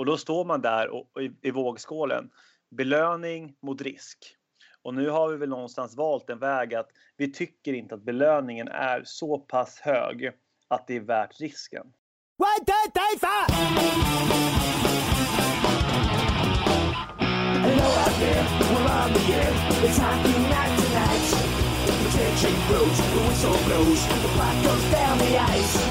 Och då står man där och, i, i vågskålen. Belöning mot risk. Och nu har vi väl någonstans valt en väg att vi tycker inte att belöningen är så pass hög att det är värt risken. One, two, three, four! Hello out there, we're on the air. It's hockey night tonight. The tension grows, the whistle blows, the puck goes down the ice.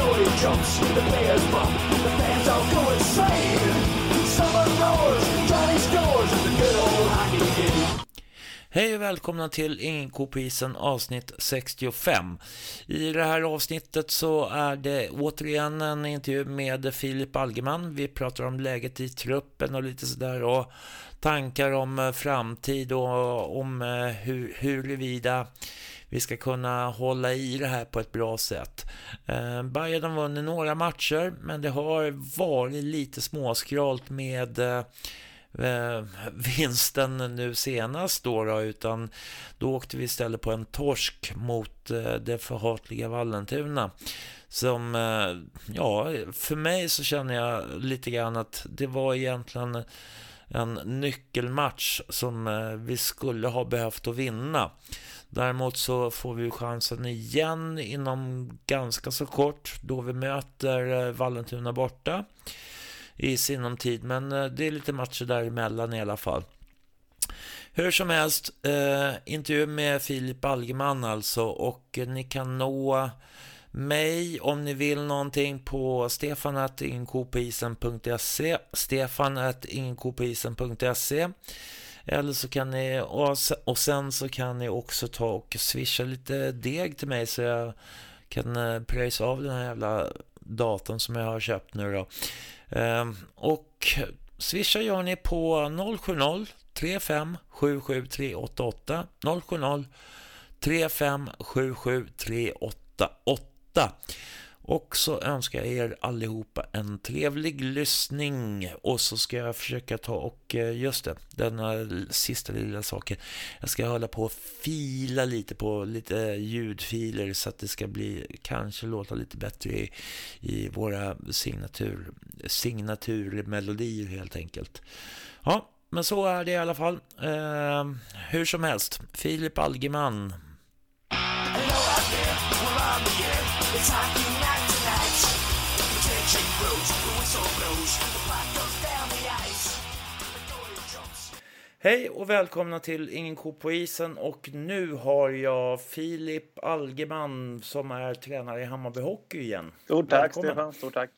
The goalie jumps, the players bump, the fans all go insane. Summer roars, Johnny scores, the good old hockey game. Hej och välkomna till Ingen ko avsnitt 65. I det här avsnittet så är det återigen en intervju med Filip Algeman. Vi pratar om läget i truppen och lite sådär och tankar om eh, framtid och om eh, hur, huruvida vi ska kunna hålla i det här på ett bra sätt. Eh, Bayern har vunnit några matcher men det har varit lite småskralt med eh, eh vinsten nu senast då, då, utan då åkte vi istället på en torsk mot eh, det förhatliga Vallentuna. Som, eh, ja, för mig så känner jag lite grann att det var egentligen en nyckelmatch som eh, vi skulle ha behövt att vinna. Däremot så får vi chansen igen inom ganska så kort då vi möter eh, Vallentuna borta i sinom tid. Men eh, det är lite matcher däremellan i alla fall. Hur som helst, eh, intervju med Filip Algeman alltså och eh, ni kan nå mig om ni vill någonting på stefanattinkopoisen.se stefanattinkopoisen.se eller så kan ni, och sen så kan ni också ta och swisha lite deg till mig så jag kan eh, pröjsa av den här jävla datorn som jag har köpt nu då. Ehm, och swisha gör ni på 070 35 77 388 070 35 77 388 och så önskar jag er allihopa en trevlig lyssning. Och så ska jag försöka ta och, eh, just det, denna sista lilla saken. Jag ska hålla på och fila lite på lite ljudfiler så att det ska bli, kanske låta lite bättre i, i våra signatur, signaturmelodier helt enkelt. Ja, men så är det i alla fall. Eh, hur som helst, Filip Algeman. Hej och välkomna till Ingen ko på isen och nu har jag Filip Algeman som är tränare i Hammarby Hockey igen. Stort tack Välkommen. Stefan, stort tack.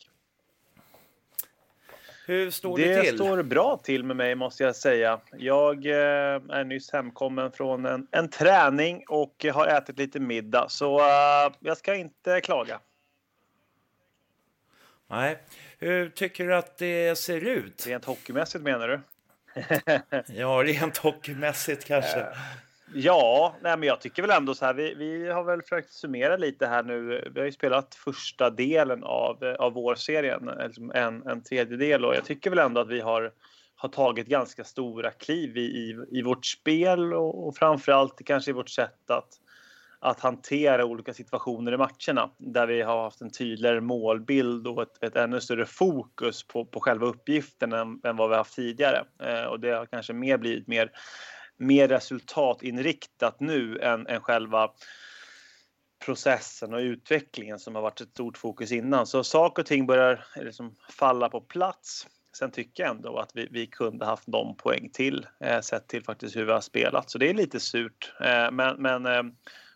Hur står det, det till? Det står bra till med mig måste jag säga. Jag eh, är nyss hemkommen från en, en träning och har ätit lite middag så uh, jag ska inte klaga. Nej. Hur tycker du att det ser ut? Rent hockeymässigt menar du? ja, rent hockeymässigt kanske. Ja, nej, men jag tycker väl ändå så här. Vi, vi har väl försökt summera lite här nu. Vi har ju spelat första delen av, eh, av vårserien, liksom en, en tredjedel och jag tycker väl ändå att vi har har tagit ganska stora kliv i, i, i vårt spel och, och framförallt kanske i vårt sätt att att hantera olika situationer i matcherna där vi har haft en tydligare målbild och ett, ett ännu större fokus på, på själva uppgiften än, än vad vi haft tidigare. Eh, och det har kanske mer blivit mer, mer resultatinriktat nu än, än själva processen och utvecklingen som har varit ett stort fokus innan. Så saker och ting börjar liksom falla på plats. Sen tycker jag ändå att vi, vi kunde haft någon poäng till eh, sett till faktiskt hur vi har spelat. Så det är lite surt. Eh, men men eh,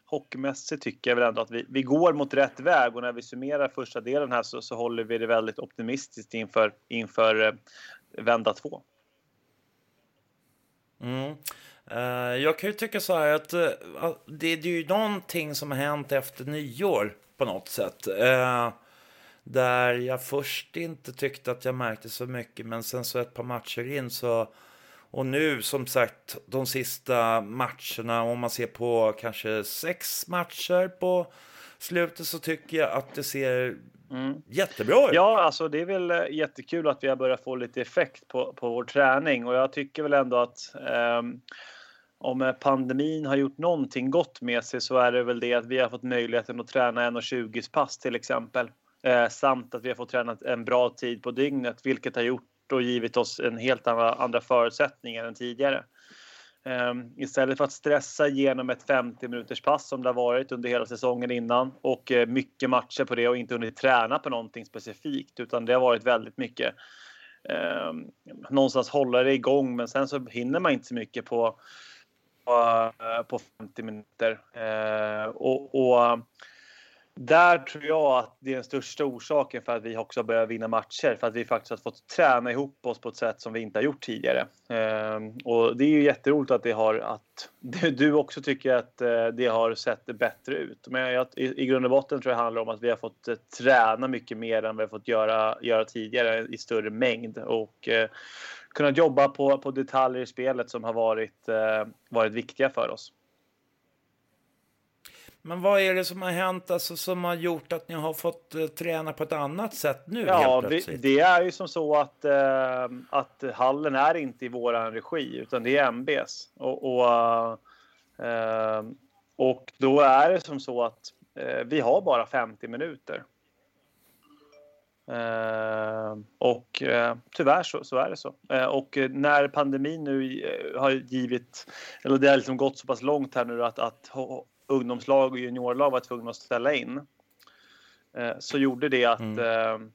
hockeymässigt tycker jag väl ändå att vi, vi går mot rätt väg och när vi summerar första delen här så, så håller vi det väldigt optimistiskt inför, inför eh, vända två. Mm. Uh, jag kan ju tycka så här att uh, det, är ju någonting som har hänt efter nyår på något sätt. Uh, där jag först inte tyckte att jag märkte så mycket men sen så ett par matcher in så och nu som sagt de sista matcherna, om man ser på kanske sex matcher på slutet så tycker jag att det ser mm. jättebra. Ja, alltså det är väl eh, jättekul att vi har börjat få lite effekt på, på vår träning och jag tycker väl ändå att um, om eh, pandemin har gjort någonting gott med sig så är det väl det att vi har fått möjligheten att träna 1,20 pass till exempel. eh, samt att vi har fått träna en bra tid på dygnet, vilket har gjort och givit oss en helt andra, andra förutsättningar än tidigare. Um, istället för att stressa genom ett 50 minuters pass som det har varit under hela säsongen innan och uh, mycket matcher på det och inte hunnit träna på någonting specifikt utan det har varit väldigt mycket um, någonstans hålla det igång men sen så hinner man inte så mycket på, på, eh, 50 minuter. Eh, och, och där tror jag att det är den största orsaken för att vi också börjar vinna matcher. För att vi faktiskt har fått träna ihop oss på ett sätt som vi inte har gjort tidigare. Ehm, och det är ju jätteroligt att det har att du också tycker att eh, det har sett bättre ut. Men jag, i, grund och botten tror jag det handlar om att vi har fått eh, träna mycket mer än vi har fått göra, göra tidigare i större mängd och eh, kunnat jobba på, på detaljer i spelet som har varit, varit viktiga för oss. Men vad är det som har hänt alltså, som har gjort att ni har fått uh, träna på ett annat sätt nu? Ja, vi, det är ju som så att, uh, att hallen är inte i våran regi utan det är MBs. Och, och, uh, och då är det som så att vi har bara 50 minuter. och tyvärr så, så, är det så. och när pandemin nu har givit, eller det har liksom gått så pass långt här nu att, att ungdomslag och juniorlag var tvungna att ställa in eh, så gjorde det att mm. Eh,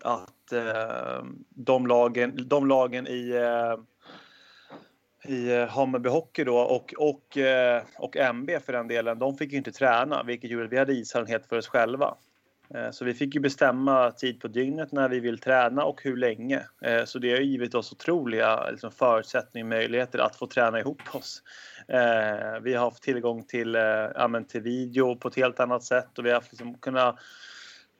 att eh, de lagen, de lagen i i Hammarby Hockey då och, och, och MB för den delen, de fick inte träna vilket gjorde att vi hade ishall helt för oss själva. Eh, så vi fick ju bestämma tid på dygnet när vi vill träna och hur länge. Eh, så det har givit oss otroliga liksom, förutsättningar och möjligheter att få träna ihop oss. Eh, vi har haft tillgång till, ja, till video på ett helt annat sätt och vi har liksom kunnat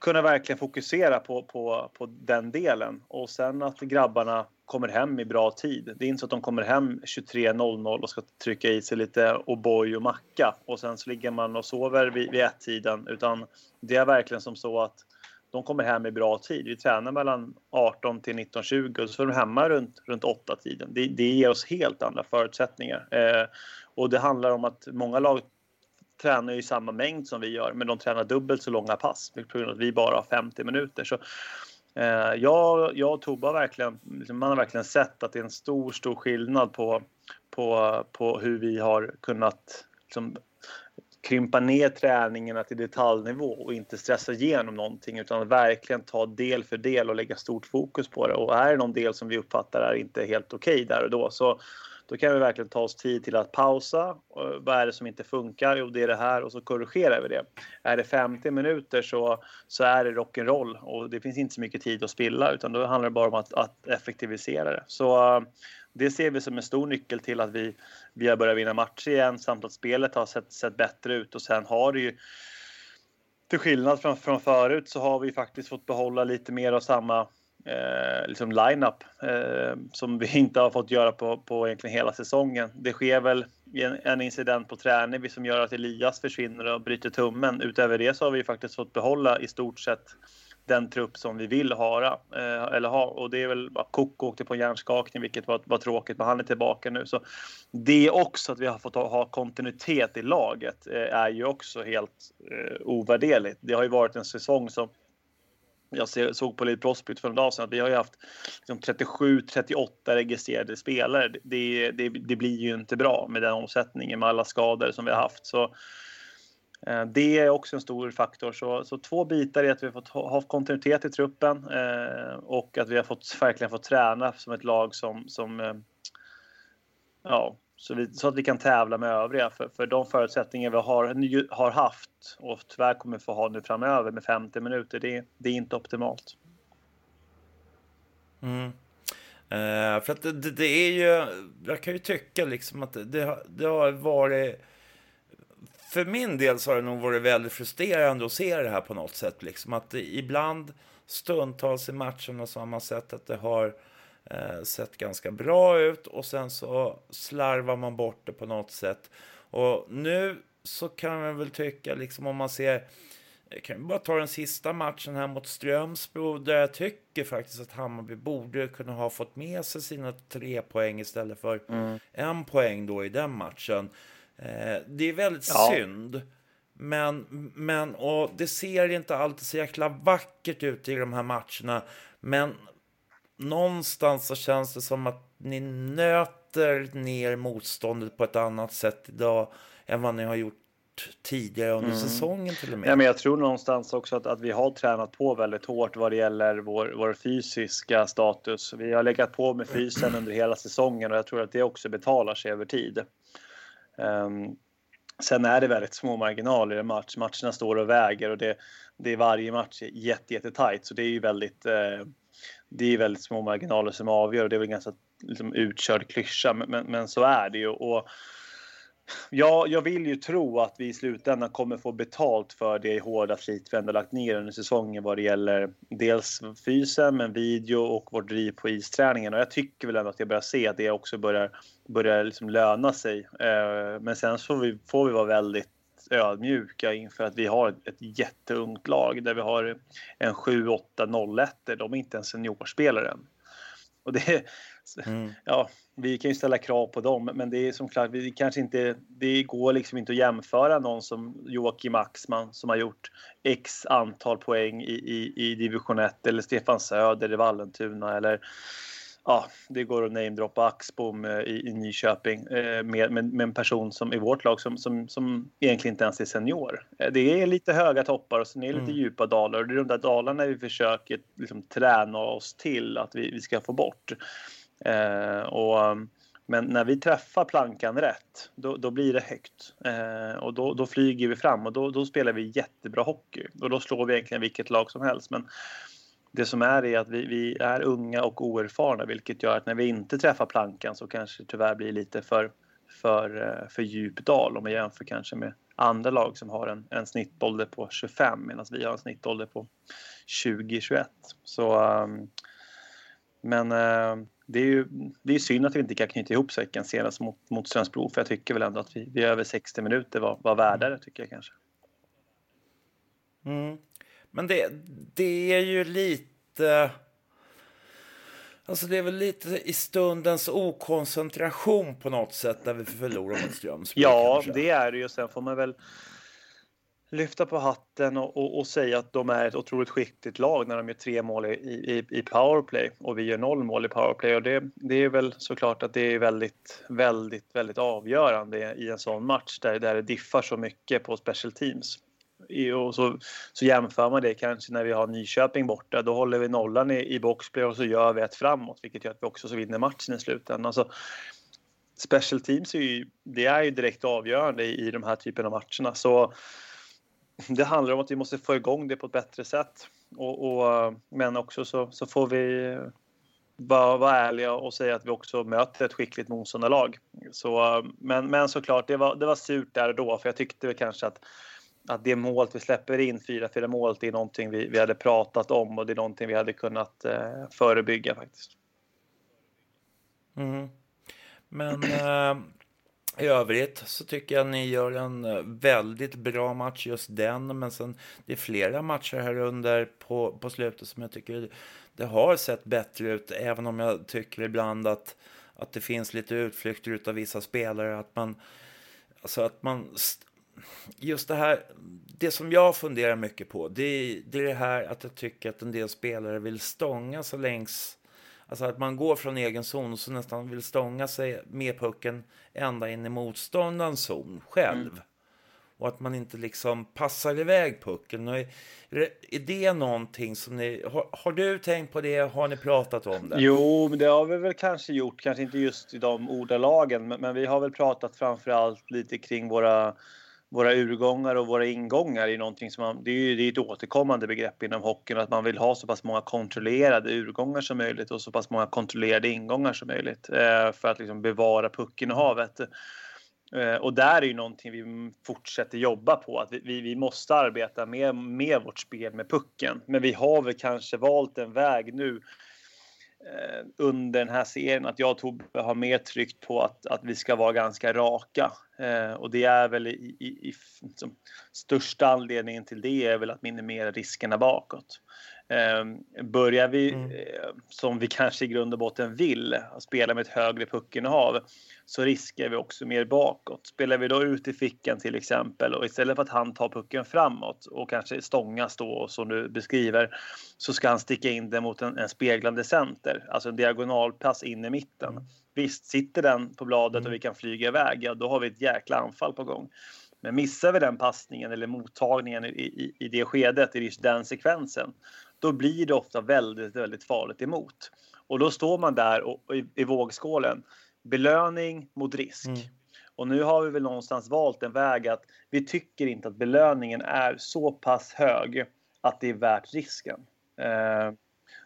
kunna verkligen fokusera på, på, på den delen. Och sen att grabbarna kommer hem i bra tid. Det är inte så att de kommer hem 23.00 och ska trycka i sig lite O'boy och macka och sen så ligger man och sover vid, vid ett-tiden. Utan det är verkligen som så att de kommer hem i bra tid. Vi tränar mellan 18 till 19.20 och så är de hemma runt, runt 8-tiden. Det, det ger oss helt andra förutsättningar. Eh, och det handlar om att många lag tränar i samma mängd som vi gör, men de tränar dubbelt så långa pass på grund av att vi bara har 50 minuter. Så, Eh, jag, jag och Tobbe har verkligen, liksom, man har verkligen sett att det är en stor, stor skillnad på, på, på hur vi har kunnat liksom, krympa ner träningarna till detaljnivå och inte stressa igenom någonting utan verkligen ta del för del och lägga stort fokus på det. Och är det någon del som vi uppfattar är inte helt okej okay där och då så då kan vi verkligen ta oss tid till att pausa. Vad är det som inte funkar? Jo, det är det här och så korrigerar vi det. Är det 50 minuter så, så är det rock'n'roll och det finns inte så mycket tid att spilla utan då handlar det bara om att, att effektivisera det. Så eh, det ser vi som en stor nyckel till att vi, vi har börjat vinna matcher igen samt att spelet har sett, sett bättre ut och sen har det ju till skillnad från, från förut så har vi faktiskt fått behålla lite mer av samma eh, liksom line-up eh, som vi inte har fått göra på, på egentligen hela säsongen. Det sker väl en, en incident på träning som gör att Elias försvinner och bryter tummen. Utöver det så har vi faktiskt fått behålla i stort sett den trupp som vi vill ha. Eh, eller ha. Och det är väl att Koko åkte på hjärnskakning vilket var, var tråkigt men han är tillbaka nu. Så det också att vi har fått ha, ha kontinuitet i laget eh, är ju också helt eh, ovärderligt. Det har ju varit en säsong som jag såg på Lead Prospect för en dag sedan att vi har ju haft liksom 37-38 registrerade spelare. Det, det, det, blir ju inte bra med den omsättningen med alla skador som vi har haft. Så, eh, det är också en stor faktor. Så, så två bitar är att vi har fått ha, ha kontinuitet i truppen eh, och att vi har fått, verkligen fått träna som ett lag som, som eh, ja, så, vi, så, att vi kan tävla med övriga. För, för de förutsättningar vi har, har haft och tyvärr kommer få ha nu framöver med 50 minuter, det, det är inte optimalt. Mm. Eh, för att det, det, är ju, jag kan ju tycka liksom att det, det har varit för min del så har det nog varit väldigt frustrerande att se det här på något sätt. Liksom att ibland stundtals i matcherna så har man sett att det har eh, sett ganska bra ut och sen så slarvar man bort det på något sätt. Och nu så kan man väl tycka, liksom om man ser jag kan bara ta den sista matchen här mot Strömsbro där jag tycker faktiskt att Hammarby borde kunna ha fått med sig sina tre poäng istället för mm. en poäng då i den matchen. Eh, det är väldigt ja. synd. Men, men och det ser inte alltid så jäkla vackert ut i de här matcherna. Men någonstans så känns det som att ni nöter ner motståndet på ett annat sätt idag än vad ni har gjort tidigare under mm. säsongen till och med. Ja, men jag tror någonstans också att, att vi har tränat på väldigt hårt vad det gäller vår, vår fysiska status. Vi har legat på med fysen under hela säsongen och jag tror att det också betalar sig över tid. Um, sen är det väldigt små marginaler i en match. Matcherna står och väger och det, det är varje match jätte, jätte tight. Så det är ju väldigt, eh, det är väldigt små marginaler som avgör och det är väl en ganska liksom, utkörd klyscha. Men, men, men så är det ju. Och, Ja, jag vill ju tro att vi i slutändan kommer få betalt för det hårda slit vi ändå lagt ner under säsongen vad det gäller dels fysen, men video och vårt driv på isträningen. Och jag tycker väl ändå att jag börjar se att det också börjar, börjar liksom löna sig. Eh, men sen så får vi, får vi vara väldigt ödmjuka inför att vi har ett jätteungt lag där vi har en 7-8-0-1. De är inte en seniorspelare än. Och det, mm. ja, vi kan ju ställa krav på dem, men det är som klart, vi kanske inte, det går liksom inte att jämföra någon som Joakim Axman som har gjort x antal poäng i, i, i division 1 eller Stefan Söder i Vallentuna eller ja, det går att namedroppa Axbom i, i Nyköping eh, med, med, med, en person som i vårt lag som, som, som egentligen inte ens är senior. Eh, det är lite höga toppar och sen är det lite mm. djupa dalar och det är de där dalarna vi försöker liksom, träna oss till att vi, vi ska få bort. Eh, och, men när vi träffar plankan rätt, då, då blir det högt. Eh, och då, då, flyger vi fram och då, då, spelar vi jättebra hockey. Och då slår vi egentligen vilket lag som helst. Men det som är är att vi, vi, är unga och oerfarna vilket gör att när vi inte träffar plankan så kanske det tyvärr blir lite för, för, eh, för djup dal om man jämför kanske med andra lag som har en, en snittålder på 25 medan vi har en snittålder på 20-21. Så um, men uh, det är ju det är synd att vi inte kan knyta ihop säcken senast mot, mot Strömsbro för jag tycker väl ändå att vi, vi över 60 minuter var, var värda det tycker jag kanske. Mm. Men det, det är ju lite... Alltså det är väl lite i stundens okoncentration på något sätt där vi förlorar mot Strömsbro. Ja, kanske. det är det ju. Sen får man väl lyfta på hatten och, och, och, säga att de är ett otroligt skickligt lag när de gör tre mål i, i, i powerplay och vi gör noll mål i powerplay. Och det, det är väl såklart att det är väldigt, väldigt, väldigt avgörande i en sån match där, där det diffar så mycket på special teams. Och så, så jämför man det kanske när vi har Nyköping borta. Då håller vi nollan i, i boxplay och så gör vi ett framåt, vilket gör att vi också så vinner matchen i slutändan. Alltså, special teams är ju, det är ju direkt avgörande i, i de här typen av matcherna. Så det handlar om att vi måste få igång det på ett bättre sätt. Och, och men också så, så får vi vara, vara ärliga och säga att vi också möter ett skickligt motståndarlag. Så, men, men såklart, det var, det var surt där och då, för jag tyckte väl kanske att att det målet vi släpper in, 4-4 målet, är någonting vi, vi hade pratat om och det är någonting vi hade kunnat eh, förebygga faktiskt. Mm. Men eh, i övrigt så tycker jag ni gör en eh, väldigt bra match just den. Men sen det är flera matcher här under på, på slutet som jag tycker det har sett bättre ut. Även om jag tycker ibland att, att det finns lite utflykter utav vissa spelare. Att man, alltså att man just det här, det som jag funderar mycket på, det är, det är det här att jag tycker att en del spelare vill stånga sig längs, alltså att man går från egen zon och så nästan vill stånga sig med pucken ända in i motståndarens zon själv. Mm. Och att man inte liksom passar iväg pucken. Och är, är det någonting som ni... Har, har, du tänkt på det? Har ni pratat om det? Jo, det har vi väl kanske gjort. Kanske inte just i de ordalagen. Men, men vi har väl pratat framför allt lite kring våra våra urgångar och våra ingångar är någonting som man, det är, det är ett återkommande begrepp inom hockeyn att man vill ha så pass många kontrollerade urgångar som möjligt och så pass många kontrollerade ingångar som möjligt eh, för att liksom bevara pucken i havet. Eh, och där är ju någonting vi fortsätter jobba på, att vi, vi måste arbeta med, med vårt spel med pucken. Men vi har väl kanske valt en väg nu eh, under den här serien att jag och Tobbe har mer tryckt på att, att vi ska vara ganska raka. Eh, och det är väl i, i, i liksom, största anledningen till det är väl att minimera riskerna bakåt. Eh, börjar vi mm. Eh, som vi kanske i grund och botten vill, spela med ett högre puckinnehav, så riskar vi också mer bakåt. Spelar vi då ut i fickan till exempel och istället för att han tar pucken framåt och kanske stångas då som du beskriver så ska han sticka in den mot en, en speglande center, alltså en diagonalpass in i mitten. Mm. Visst, sitter den på bladet och vi kan flyga iväg, ja då har vi ett jäkla anfall på gång. Men missar vi den passningen eller mottagningen i, i, i det skedet, i den sekvensen, då blir det ofta väldigt, väldigt farligt emot. Och då står man där och, i, i vågskålen. Belöning mot risk. Mm. Och nu har vi väl någonstans valt en väg att vi tycker inte att belöningen är så pass hög att det är värt risken. Eh,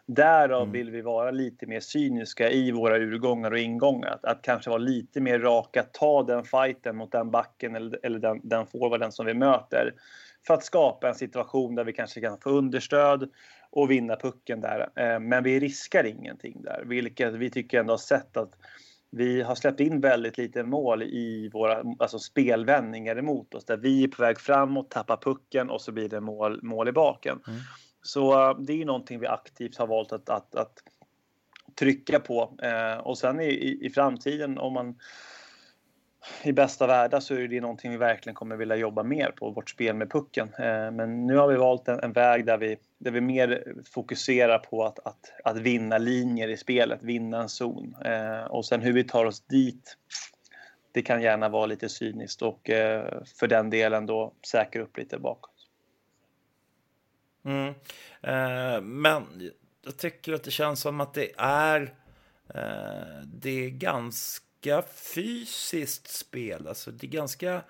därav mm. vill vi vara lite mer cyniska i våra urgångar och ingångar. Att, att kanske vara lite mer raka, ta den fighten mot den backen eller, eller den, den forwarden som vi möter. För att skapa en situation där vi kanske kan få understöd och vinna pucken där. Eh, men vi riskar ingenting där, vilket vi tycker ändå har sett att vi har släppt in väldigt lite mål i våra alltså spelvändningar emot oss där vi är på väg framåt, tappar pucken och så blir det mål, mål i baken. Mm. Så eh, det är någonting vi aktivt har valt att, att, att trycka på. Eh, och sen i, i, i, framtiden om man i bästa världar så är det någonting vi verkligen kommer vilja jobba mer på, vårt spel med pucken. Eh, men nu har vi valt en, en, väg där vi, där vi mer fokuserar på att, att, att vinna linjer i spelet, vinna en zon. Eh, och sen hur vi tar oss dit, det kan gärna vara lite cyniskt och eh, för den delen då säkra upp lite bakåt. Mm. Eh, men jag tycker att det känns som att det är, eh, det är ganska ganska fysiskt spel. Alltså det är ganska...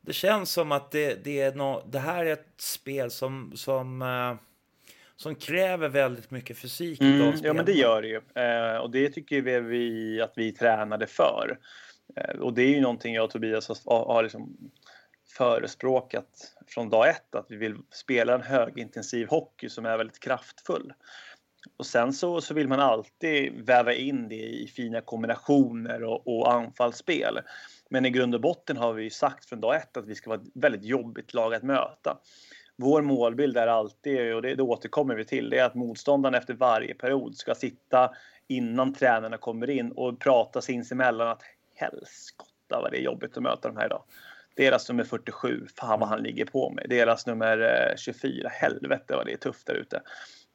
Det känns som att det, det, är no, det här är ett spel som, som, uh, som kräver väldigt mycket fysik. Mm, ja, men det gör det ju. Uh, och det tycker vi, vi att vi tränade för. Uh, och det är ju någonting jag och Tobias har, har liksom förespråkat från dag ett, att vi vill spela en högintensiv hockey som är väldigt kraftfull. Och sen så, så vill man alltid väva in det i fina kombinationer och, och anfallsspel. Men i grund och botten har vi sagt från dag ett att vi ska vara ett väldigt jobbigt lag att möta. Vår målbild är alltid, och det, det återkommer vi till, det är att motståndaren efter varje period ska sitta innan tränarna kommer in och prata sinsemellan att helskotta vad det är jobbigt att möta de här idag. Deras nummer 47, fan vad han ligger på mig. Deras nummer eh, 24, helvete vad det är tufft där ute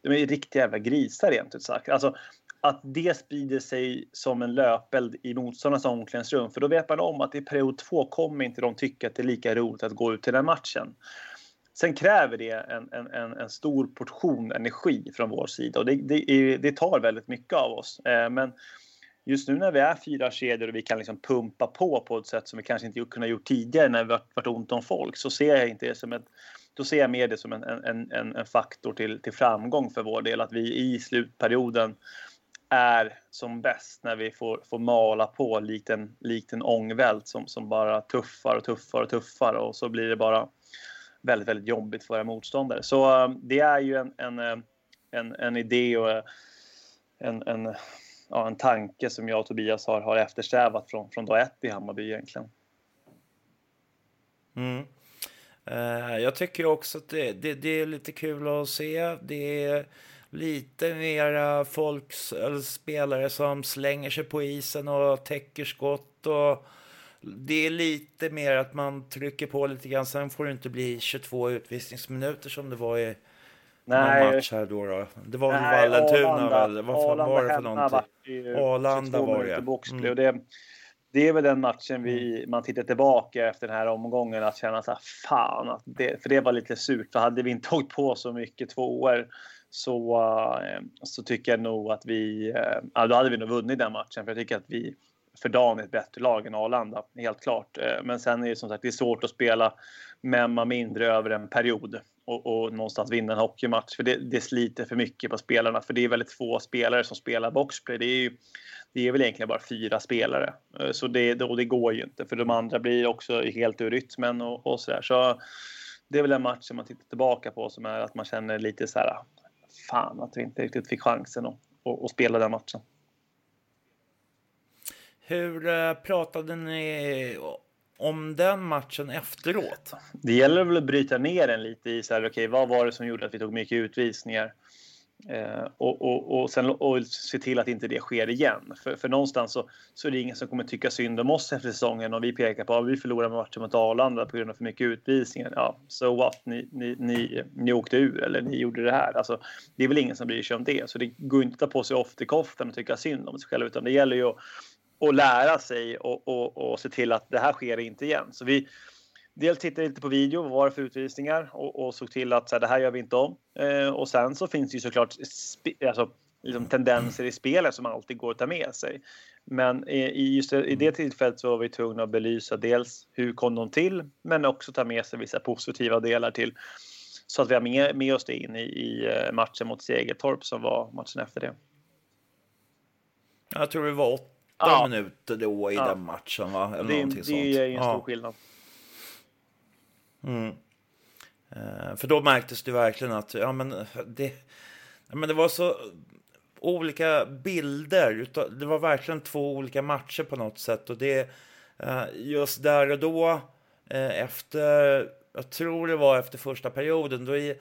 de är riktiga jävla grisar rent ut sagt. Alltså, att det sprider sig som en löpeld i motståndarnas omklädningsrum. För då vet man om att i period två kommer inte de tycka att det är lika roligt att gå ut till den matchen. Sen kräver det en, en, en stor portion energi från vår sida och det, det, det tar väldigt mycket av oss. Eh, men just nu när vi är fyra kedjor och vi kan liksom pumpa på på ett sätt som vi kanske inte kunnat gjort tidigare när vi varit, varit ont om folk så ser jag inte det som ett då ser jag mer det som en, en, en, en faktor till, till framgång för vår del. Att vi i slutperioden är som bäst när vi får, får mala på likt en, likt en ångvält som, som bara tuffar och tuffar och tuffar och så blir det bara väldigt, väldigt jobbigt för våra motståndare. Så eh, det är ju en, en, eh, en, en idé och eh, en, en, ja, en tanke som jag och Tobias har, har eftersträvat från, från dag ett i Hammarby egentligen. Mm. Uh, jag tycker också att det, det, det, är lite kul att se. Det är lite mera folk, spelare som slänger sig på isen och täcker skott. Och det är lite mer att man trycker på lite grann. Sen får det inte bli 22 utvisningsminuter som det var i Nej. någon match här då. då. Det var väl Vallentuna väl? Vad var det för någonting? Arlanda var det. Mm. det det är väl den matchen vi, mm. man tittar tillbaka efter den här omgången att känna så här, fan, att det, för det var lite surt. För hade vi inte tagit på så mycket tvåor så, uh, så tycker jag nog att vi, uh, ja, då hade vi nog vunnit den matchen. För jag tycker att vi för dagen är ett bättre lag än Arlanda, helt klart. Uh, men sen är det som sagt det är svårt att spela med man mindre över en period och, och någonstans vinna en hockeymatch. För det, det sliter för mycket på spelarna. För det är väldigt få spelare som spelar boxplay. Det är ju det är väl egentligen bara fyra spelare. Eh, så det, och det går ju inte för de andra blir också helt ur rytmen och, och sådär. Så det är väl en match som man tittar tillbaka på som är att man känner lite så här. Fan att vi inte riktigt fick chansen att, att, att spela den matchen. Hur eh, pratade ni om den matchen efteråt? Det gäller väl att bryta ner den lite i så här, okay, vad var det som gjorde att vi tog mycket utvisningar? Eh, och, och, och, sen, och se till att inte det sker igen. För, för någonstans så, så är det ingen som kommer tycka synd om oss efter säsongen om vi pekar på att vi förlorade matchen mot Arlanda på grund av för mycket utvisningar. Ja, so what? Ni, ni, ni, ni åkte ur eller ni gjorde det här. Alltså, det är väl ingen som bryr sig om det. Så det går inte att ta på sig off the och tycka synd om sig själv utan det gäller ju att, att lära sig och, och, och se till att det här sker inte igen. Så vi, dels tittade lite på video, vad var det för utvisningar och, och såg till att så här, det här gör vi inte om. Eh, och sen så finns det ju såklart alltså, liksom tendenser i spelet som alltid går att ta med sig. Men i, just i det tillfället så var vi tvungna att belysa dels hur kom de till, men också ta med sig vissa positiva delar till så att vi har med, med oss det in i, i eh, matchen mot Segertorp som var matchen efter det. Jag tror det var ja. minuter då i ja. den matchen, va? Eller det, det sånt. är en stor skillnad. Mm. Eh, för då märktes det verkligen att ja, men det, ja, men det var så olika bilder. Det var verkligen två olika matcher på något sätt. Och det eh, just där och då eh, efter, jag tror det var efter första perioden, då i,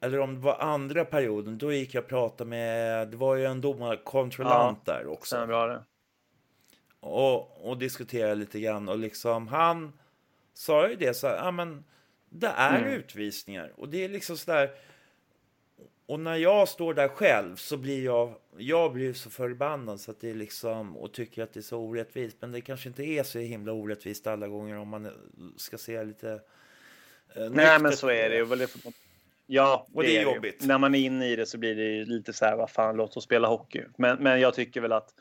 eller om det var andra perioden, då gick jag och pratade med, det var ju en domarkontrollant ja, där också. Bra det. Och, och diskuterade lite grann och liksom han sa ju det så här, ja men det är mm. utvisningar och det är liksom så där. Och när jag står där själv så blir jag, jag blir så förbannad så att det är liksom och tycker att det är så orättvist. Men det kanske inte är så himla orättvist alla gånger om man ska se lite. Eh, Nej, men så är det. Ja, och det, är jobbigt. När man är inne i det så blir det lite så här, vad fan, låt oss spela hockey. Men, men jag tycker väl att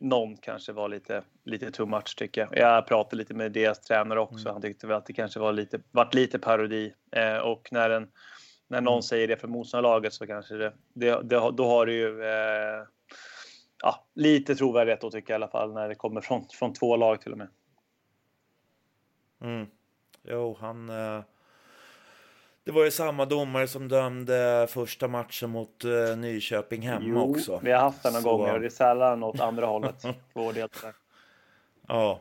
någon kanske var lite, lite too much tycker jag. Jag pratade lite med deras tränare också. Mm. Han tyckte väl att det kanske var lite, vart lite parodi. Eh, och när, en, när någon mm. säger det för motståndarlaget så kanske det, det, det, då har det ju eh, ja, lite trovärdighet då tycker jag i alla fall när det kommer från, från två lag till och med. Mm. Jo, han... Eh det var ju samma domare som dömde första matchen mot uh, Nyköping hemma jo, också. vi har haft den några Så... gånger och det är sällan åt andra hållet för del. Ja.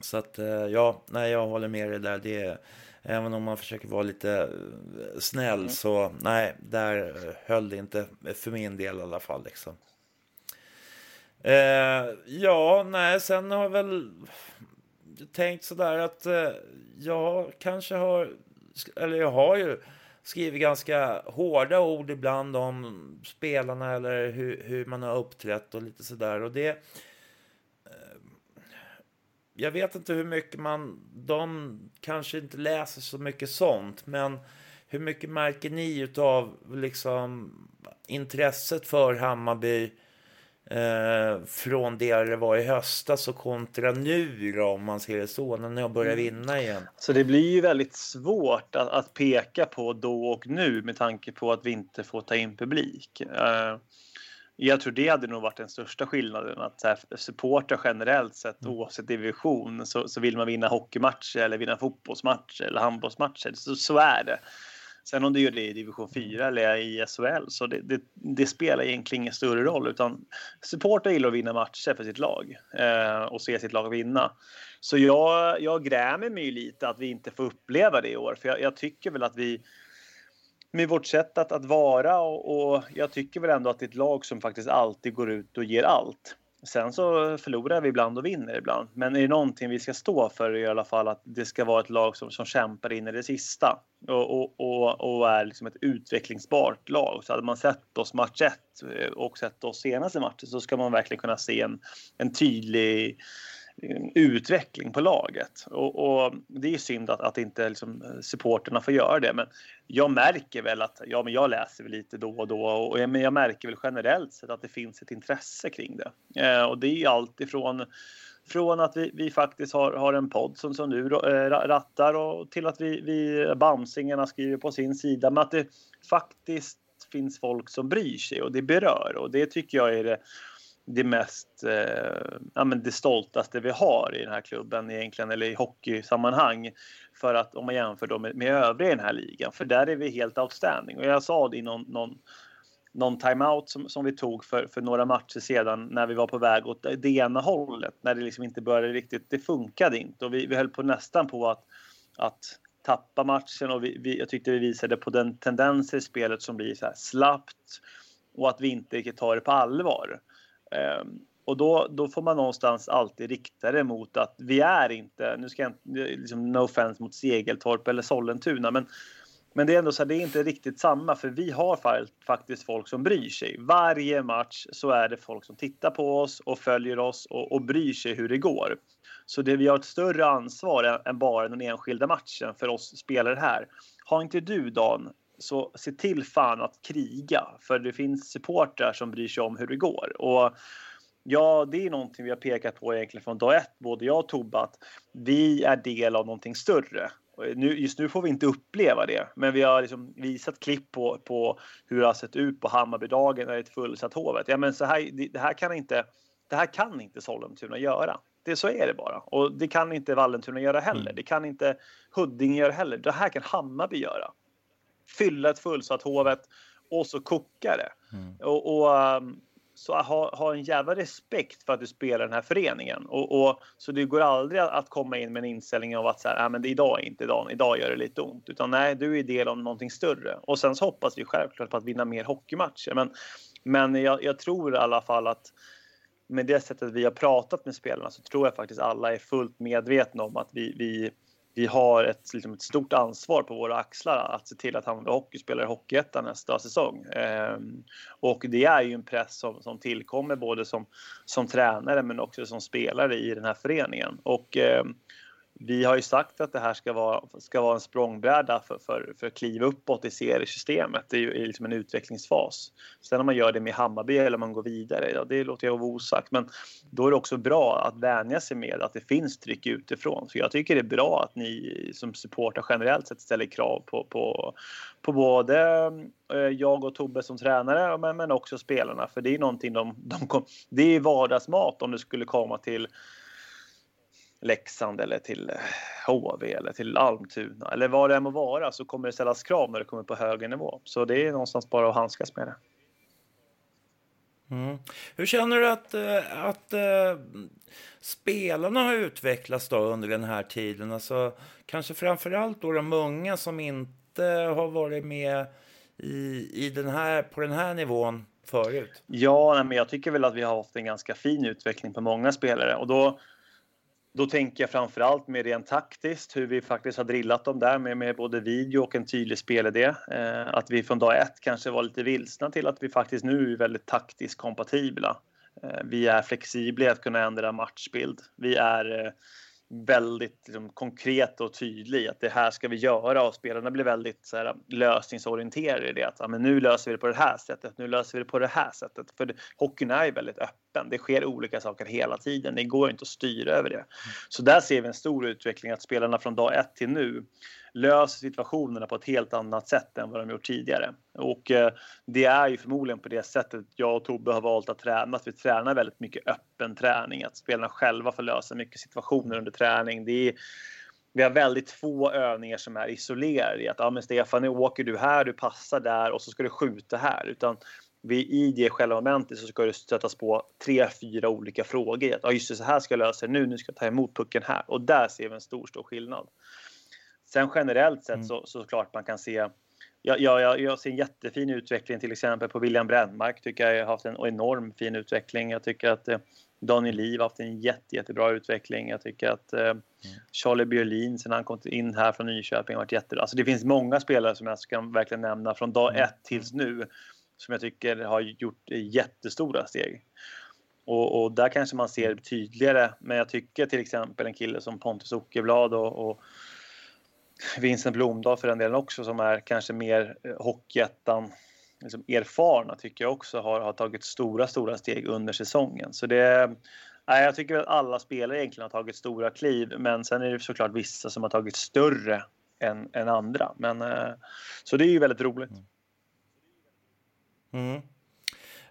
Så att, uh, ja, nej, jag håller med dig där. Det är, även om man försöker vara lite uh, snäll mm. så, nej, där höll det inte för min del i alla fall liksom. ja, nej, sen har jag väl tänkt sådär att jag kanske har eller jag har ju skrivit ganska hårda ord ibland om spelarna eller hur, hur man har uppträtt och lite sådär. Och det... Eh, jag vet inte hur mycket man... De kanske inte läser så mycket sånt, men hur mycket märker ni av liksom intresset för Hammarby eh, från det det var i höstas och kontra nu då, om man ser det så, när ni har börjat mm. vinna igen? Så det blir ju väldigt svårt att, att peka på då och nu med tanke på att vi inte får ta in publik. Eh, jag tror det hade nog varit den största skillnaden. Att så här, supportrar generellt sett, mm. oavsett division, så, så vill man vinna hockeymatcher eller vinna fotbollsmatcher eller handbollsmatcher. Så, så är det. Sen om du gör det i division 4 eller i SHL så det, det, det spelar egentligen ingen större roll utan supportrar gillar att vinna matcher för sitt lag eh, och se sitt lag vinna. Så jag, jag grämer mig lite att vi inte får uppleva det i år för jag, jag tycker väl att vi med vårt sätt att, att vara och, och jag tycker väl ändå att det är ett lag som faktiskt alltid går ut och ger allt. Sen så förlorar vi ibland och vinner ibland. Men är det någonting vi ska stå för i alla fall att det ska vara ett lag som, som kämpar in i det sista och, och, och, och är liksom ett utvecklingsbart lag. Så hade man sett oss match 1 eh, och sett oss senaste matchen så ska man verkligen kunna se en, en tydlig Eh, utveckling på laget. Och, och, det är synd att, att inte liksom eh, supporterna får göra det. Men jag märker väl att, ja men jag läser väl lite då och då och men jag märker väl generellt sett att det finns ett intresse kring det. Eh, och det är allt ifrån från att vi, vi faktiskt har, har en podd som, som du eh, rattar och till att vi, vi Bamsingarna skriver på sin sida. Men att det faktiskt finns folk som bryr sig och det berör och det tycker jag är det det mest, eh, ja men det stoltaste vi har i den här klubben egentligen, eller i hockeysammanhang. För att om man jämför då med, med övriga i den här ligan, för där är vi helt outstanding. Och jag sa det i någon, någon, någon timeout som, som vi tog för, för några matcher sedan när vi var på väg åt det ena hållet, när det liksom inte började riktigt, det funkade inte och vi, vi höll på nästan på att, att tappa matchen och vi, vi, jag tyckte vi visade på den tendenser i spelet som blir så här slappt och att vi inte riktigt tar det på allvar. Ehm, och då, då får man någonstans alltid rikta det mot att vi är inte, nu ska jag inte, eh, liksom no offense mot Segeltorp eller Sollentuna, men men det är ändå så här, det är inte riktigt samma för vi har faktiskt folk som bryr sig. Varje match så är det folk som tittar på oss och följer oss och, och bryr sig hur det går. Så det, vi har ett större ansvar än, än bara den enskilda matchen för oss spelare här. Har inte du Dan, så se till fan att kriga för det finns supportrar som bryr sig om hur det går. Och Ja, det är någonting vi har pekat på egentligen från dag ett, både jag och Tobbe, att vi är del av någonting större. Nu, just nu får vi inte uppleva det, men vi har liksom visat klipp på, på hur det har sett ut på Hammarbydagen när det är ett fullsatt Hovet. Ja, men så här, det, det, här kan inte, det här kan inte Sollentuna göra. Det, så är det bara. Och det kan inte Vallentuna göra heller. Mm. Det kan inte Huddinge göra heller. Det här kan Hammarby göra. Fylla ett fullsatt Hovet och så kokar det. Mm. Och, och um, så ha, ha en jävla respekt för att du spelar den här föreningen. Och, och, så det går aldrig att komma in med en inställning av att så här, äh, men det, idag är inte dagen, idag gör det lite ont. Utan nej, du är del av någonting större. Och sen så hoppas vi självklart på att vinna mer hockeymatcher. Men, men jag, jag tror i alla fall att med det sättet vi har pratat med spelarna så tror jag faktiskt alla är fullt medvetna om att vi, vi vi har ett, liksom ett, stort ansvar på våra axlar att se till att Hammarby Hockey spelar i Hockeyettan nästa säsong. Ehm, och det är ju en press som, som tillkommer både som, som tränare men också som spelare i den här föreningen. Och ehm, vi har ju sagt att det här ska vara, ska vara en språngbräda för, för, för att kliva uppåt i seriesystemet. Det är ju liksom en utvecklingsfas. Sen om man gör det med Hammarby eller om man går vidare, ja, det låter jag vara osagt. Men då är det också bra att vänja sig med att det finns tryck utifrån. Så jag tycker det är bra att ni som supportrar generellt sett ställer krav på, på, på både eh, jag och Tobbe som tränare men, men också spelarna. För det är någonting de, de kom, det är vardagsmat om det skulle komma till Leksand eller till HV eller till Almtuna eller vad det än må vara så kommer det ställas krav när det kommer på högre nivå. Så det är någonstans bara att handskas med det. Mm. Hur känner du att, eh, att uh, spelarna har utvecklats då under den här tiden? Alltså, kanske framförallt då de unga som inte har varit med i, i den här, på den här nivån förut? Ja, men jag tycker väl att vi har haft en ganska fin utveckling på många spelare och då då tänker jag framför allt med rent taktiskt hur vi faktiskt har drillat dem där med, med både video och en tydlig spelidé. Eh, att vi från dag ett kanske var lite vilsna till att vi faktiskt nu är väldigt taktiskt kompatibla. Eh, vi är flexibla i att kunna ändra matchbild. Vi är eh, väldigt liksom, konkret och tydlig att det här ska vi göra och spelarna blir väldigt så här, lösningsorienterade i det. Att ja, men nu löser vi det på det här sättet, nu löser vi det på det här sättet. För det, hockeyn är ju väldigt öppen. Det sker olika saker hela tiden. Det går inte att styra över det. Så där ser vi en stor utveckling att spelarna från dag ett till nu löser situationerna på ett helt annat sätt än vad de gjort tidigare. Och eh, det är ju förmodligen på det sättet jag och Tobbe har valt att träna. Att vi tränar väldigt mycket öppen träning. Att spelarna själva får lösa mycket situationer under träning. Det är, vi har väldigt få övningar som är isolerade i att ah, men Stefan, nu åker du här, du passar där och så ska du skjuta här. Utan vi, i det själva momentet så ska det stötas på tre, fyra olika frågor. Att, ah, just det, så här ska jag lösa det nu, nu ska jag ta emot pucken här. Och där ser vi en stor, stor skillnad. Sen generellt sett mm. så, så klart man kan se jag, jag, jag ser en jättefin utveckling till exempel på William Brännmark. Tycker jag har haft en enorm fin utveckling. Jag tycker att eh, Daniel Liv har haft en jätte, jättebra utveckling. Jag tycker att eh, mm. Charlie Björlin sen han kom in här från Nyköping har varit jättebra. Alltså det finns många spelare som jag ska verkligen nämna från dag mm. ett tills nu som jag tycker har gjort jättestora steg. Och, och, där kanske man ser tydligare. Men jag tycker till exempel en kille som Pontus Ockerblad och, och Vincent Blomdahl för den delen också som är kanske mer eh, Hockeyettan liksom erfarna tycker jag också har, har tagit stora, stora steg under säsongen. Så det, nej, jag tycker att alla spelare egentligen har tagit stora kliv, men sen är det såklart vissa som har tagit större än, än andra. Men, eh, så det är ju väldigt roligt. Mm.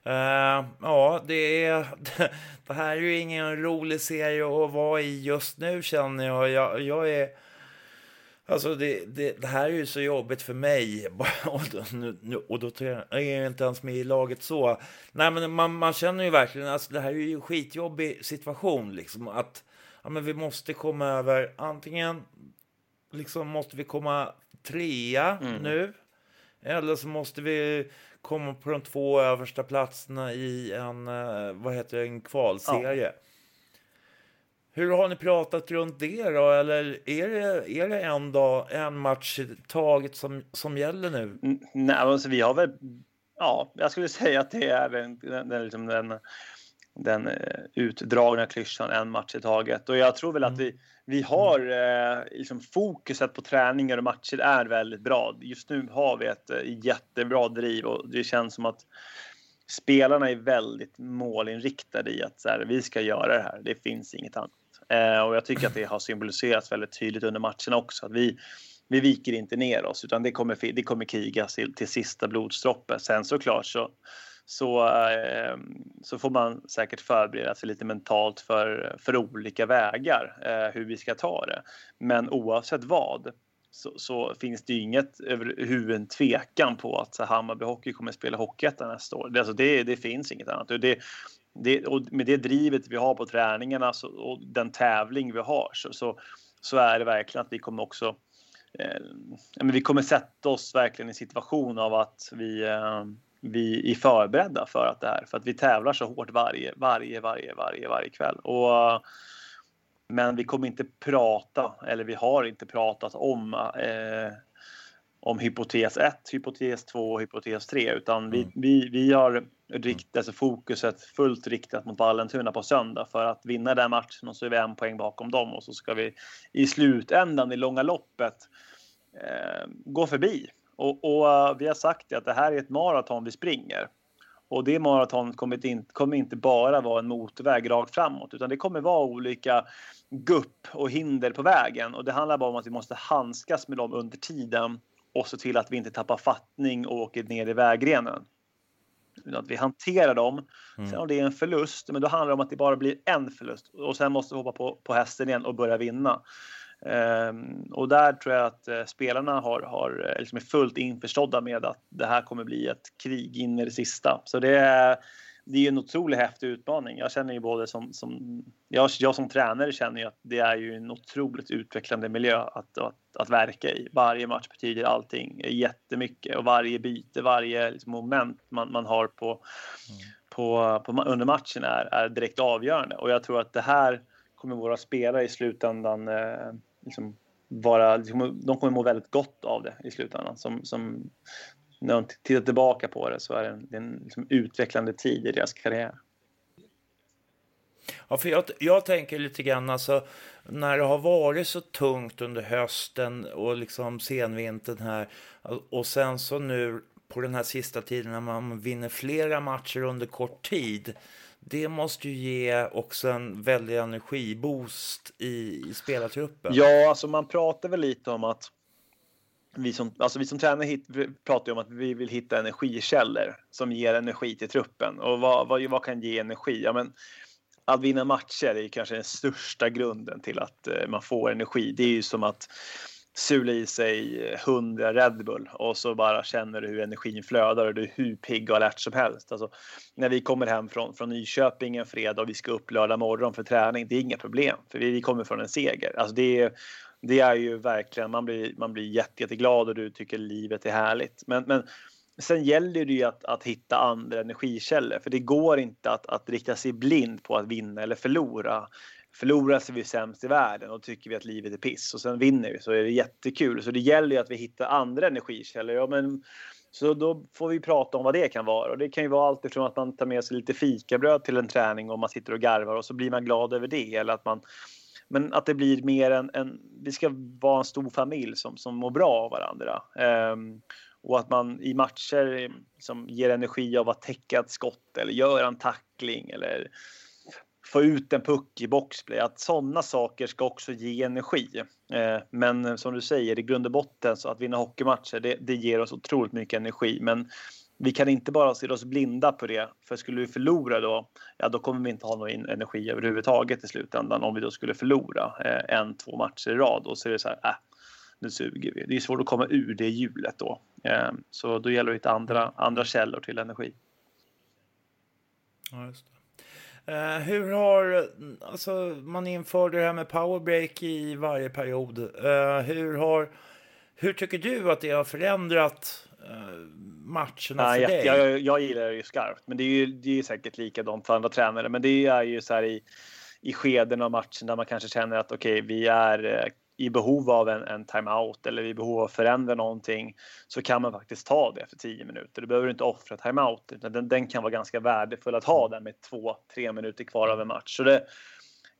Uh, ja, det, är, det här är ju ingen rolig serie att vara i just nu känner jag. Jag, jag är Alltså det, det, det, här är ju så jobbigt för mig. och, då, nu, och då är jag inte ens med i laget så. Nej men man, man känner ju verkligen, alltså det här är ju en skitjobbig situation liksom. Att ja, men vi måste komma över antingen liksom, måste vi komma trea Mm. nu. Eller så måste vi komma på de två översta platserna i en, eh, vad heter det, en kvalserie. Hur har ni pratat runt det då? Eller är det, är det en, dag, en match i taget som, som gäller nu? N- Nej, alltså vi har väl... Ja, jag skulle säga att det är den, den, liksom den, den eh, utdragna klyschan en match i taget. Och jag tror väl att vi, vi har eh, liksom fokuset på träningar och matcher är väldigt bra. Just nu har vi ett eh, jättebra driv och det känns som att spelarna är väldigt målinriktade i att så här, vi ska göra det här. Det finns inget annat. Eh, och jag tycker att det har symboliserats väldigt tydligt under matcherna också. Att vi, vi viker inte ner oss utan det kommer, det kommer krigas till, till sista blodsdroppen. Sen såklart så, så, eh, så får man säkert förbereda sig lite mentalt för, för olika vägar eh, hur vi ska ta det. Men oavsett vad så, så finns det ju inget överhuvud tvekan på att Hammarby Hockey kommer spela Hockeyettan nästa år. Det, alltså det, det finns inget annat. Det, det, och med det drivet vi har på träningarna så, och den tävling vi har så, så, så är det verkligen att vi kommer också eh, men vi kommer sätta oss verkligen i situation av att vi, eh, vi är förberedda för att det här. För att vi tävlar så hårt varje, varje, varje, varje, varje kväll. Och, men vi kommer inte prata, eller vi har inte pratat om eh, om hypotes 1, hypotes 2 och hypotes 3 utan vi, Mm. vi, vi har rikt, alltså fokuset fullt riktat mot Vallentuna på söndag för att vinna den matchen och så är vi en poäng bakom dem och så ska vi i slutändan i långa loppet eh, gå förbi. Och, och eh, vi har sagt att det här är ett maraton vi springer. Och det maratonet kommer inte, kommer inte bara vara en motorväg rakt framåt utan det kommer vara olika gupp och hinder på vägen. Och det handlar bara om att vi måste handskas med dem under tiden och se till att vi inte tappar fattning och åker ner i vägrenen. Att vi hanterar dem. Mm. Sen om det är en förlust, men då handlar det om att det bara blir en förlust. Och sen måste vi hoppa på, på hästen igen och börja vinna. Ehm, och där tror jag att eh, spelarna har, har eh, liksom är fullt införstådda med att det här kommer bli ett krig in i det sista. Så det är, det är en otroligt häftig utmaning. Jag känner ju både som, som jag, jag som tränare känner ju att det är ju en otroligt utvecklande miljö att, att, att verka i. Varje match betyder allting jättemycket och varje byte, varje liksom moment man, man har på, på, på, under matchen är, är direkt avgörande. Och jag tror att det här kommer våra spelare i slutändan eh, liksom vara, liksom, de kommer må väldigt gott av det i slutändan. Som, som, när de tittar tillbaka på det så är det en, det är en liksom utvecklande tid i deras karriär. Ja, för jag, jag tänker lite grann alltså, när det har varit så tungt under hösten och liksom senvintern här och sen så nu på den här sista tiden när man vinner flera matcher under kort tid. Det måste ju ge också en väldig energiboost i, i spelartruppen. Ja, alltså man pratar väl lite om att vi som, alltså vi som tränare hit, pratar ju om att vi vill hitta energikällor som ger energi till truppen. Och vad, vad, vad kan ge energi? Ja, men att vinna matcher är kanske den största grunden till att eh, man får energi. Det är ju som att sula i sig eh, 100 Red Bull och så bara känner du hur energin flödar och du är hur pigg och alert som helst. Alltså, när vi kommer hem från, från Nyköping en fredag och vi ska upp lördag morgon för träning, det är inga problem för vi, vi kommer från en seger. Alltså, det, är, det är ju verkligen, man blir, man blir jätte, jätteglad och du tycker livet är härligt. Men, men sen gäller det ju att, att hitta andra energikällor för det går inte att, att rikta sig blind på att vinna eller förlora förlorar så är vi sämst i världen och tycker vi att livet är piss och sen vinner vi så är det jättekul. Så det gäller ju att vi hittar andra energikällor. Ja, men, så då får vi prata om vad det kan vara och det kan ju vara allt ifrån att man tar med sig lite fikabröd till en träning och man sitter och garvar och så blir man glad över det eller att man men att det blir mer en, en vi ska vara en stor familj som, som mår bra av varandra. Um, och att man i matcher som ger energi av att täcka ett skott eller göra en tackling eller få ut en puck i boxplay. Att sådana saker ska också ge energi. Eh, men som du säger, i grund och botten så att vinna hockeymatcher, det, det ger oss otroligt mycket energi. Men vi kan inte bara se oss blinda på det. För skulle vi förlora då, ja då kommer vi inte ha någon energi överhuvudtaget i slutändan om vi då skulle förlora eh, en, två matcher i rad. Och så är det så här, äh, nu suger vi. Det är svårt att komma ur det hjulet då. Eh, så då gäller det att hitta andra, andra källor till energi. Ja, just Eh, hur har, alltså man införde det här med powerbreak i varje period. Eh, hur har, hur tycker du att det har förändrat matcherna Nej, för dig? jag, jag, jag gillar det ju skarpt, men det är ju det är säkert likadant för andra tränare. Men det är ju så här i, i skeden av matchen där man kanske känner att okej, okay, vi är eh, i behov av en, en timeout eller i behov av att förändra någonting så kan man faktiskt ta det efter 10 minuter. Du behöver inte offra timeout utan den, den kan vara ganska värdefull att ha den med två, tre minuter kvar av en match. Så det,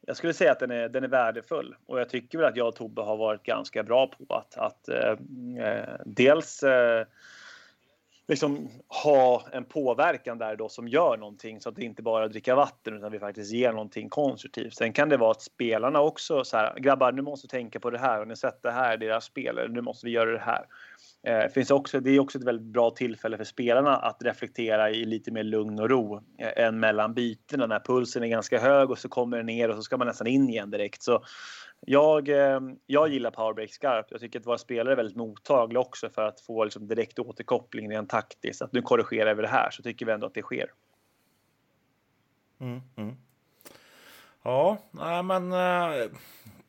jag skulle säga att den är, den är värdefull och jag tycker väl att jag och Tobbe har varit ganska bra på att, att eh, eh dels eh, liksom ha en påverkan där då som gör någonting så att det inte bara är att dricka vatten utan vi faktiskt ger någonting konstruktivt. Sen kan det vara att spelarna också så här, grabbar nu måste tänka på det här och ni sett det här i deras spel, nu måste vi göra det här. Eh, finns också, det är också ett väldigt bra tillfälle för spelarna att reflektera i lite mer lugn och ro eh, än mellan bytena när pulsen är ganska hög och så kommer den ner och så ska man nästan in igen direkt. Så jag, eh, jag gillar powerbreak skarpt. Jag tycker att våra spelare är väldigt mottagliga också för att få liksom direkt återkoppling rent taktiskt. Att nu korrigerar vi det här så tycker vi ändå att det sker. Mm, mm. Ja, nej, men eh,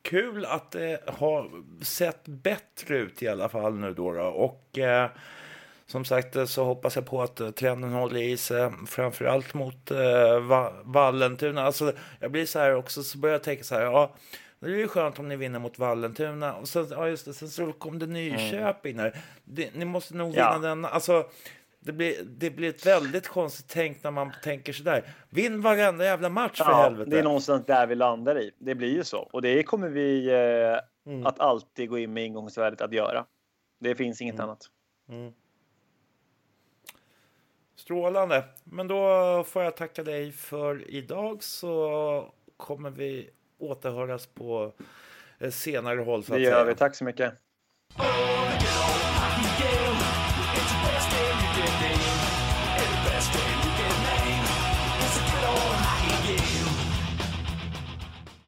kul att det har sett bättre ut i alla fall nu då. då. Och uh, som sagt så hoppas jag på att trenden håller i sig framförallt mot uh, Vallentuna. Alltså, jag blir så här också så börjar jag tänka så här. Ja, det är ju skönt om ni vinner mot Vallentuna. Och sen, ja just det, sen så kom det Nyköping där. Det, ni måste nog vinna ja. den. Alltså, det blir, det blir ett väldigt konstigt tänk när man tänker sådär. Vinn varenda jävla match för ja, helvete. Det är någonstans där vi landar i. Det blir ju så. Och det kommer vi eh, mm. att alltid gå in med ingångsvärdet att göra. Det finns inget mm. annat. Mm. Strålande. Men då får jag tacka dig för idag så kommer vi återhöras på eh, senare håll. Så det gör säga. vi. Tack så mycket.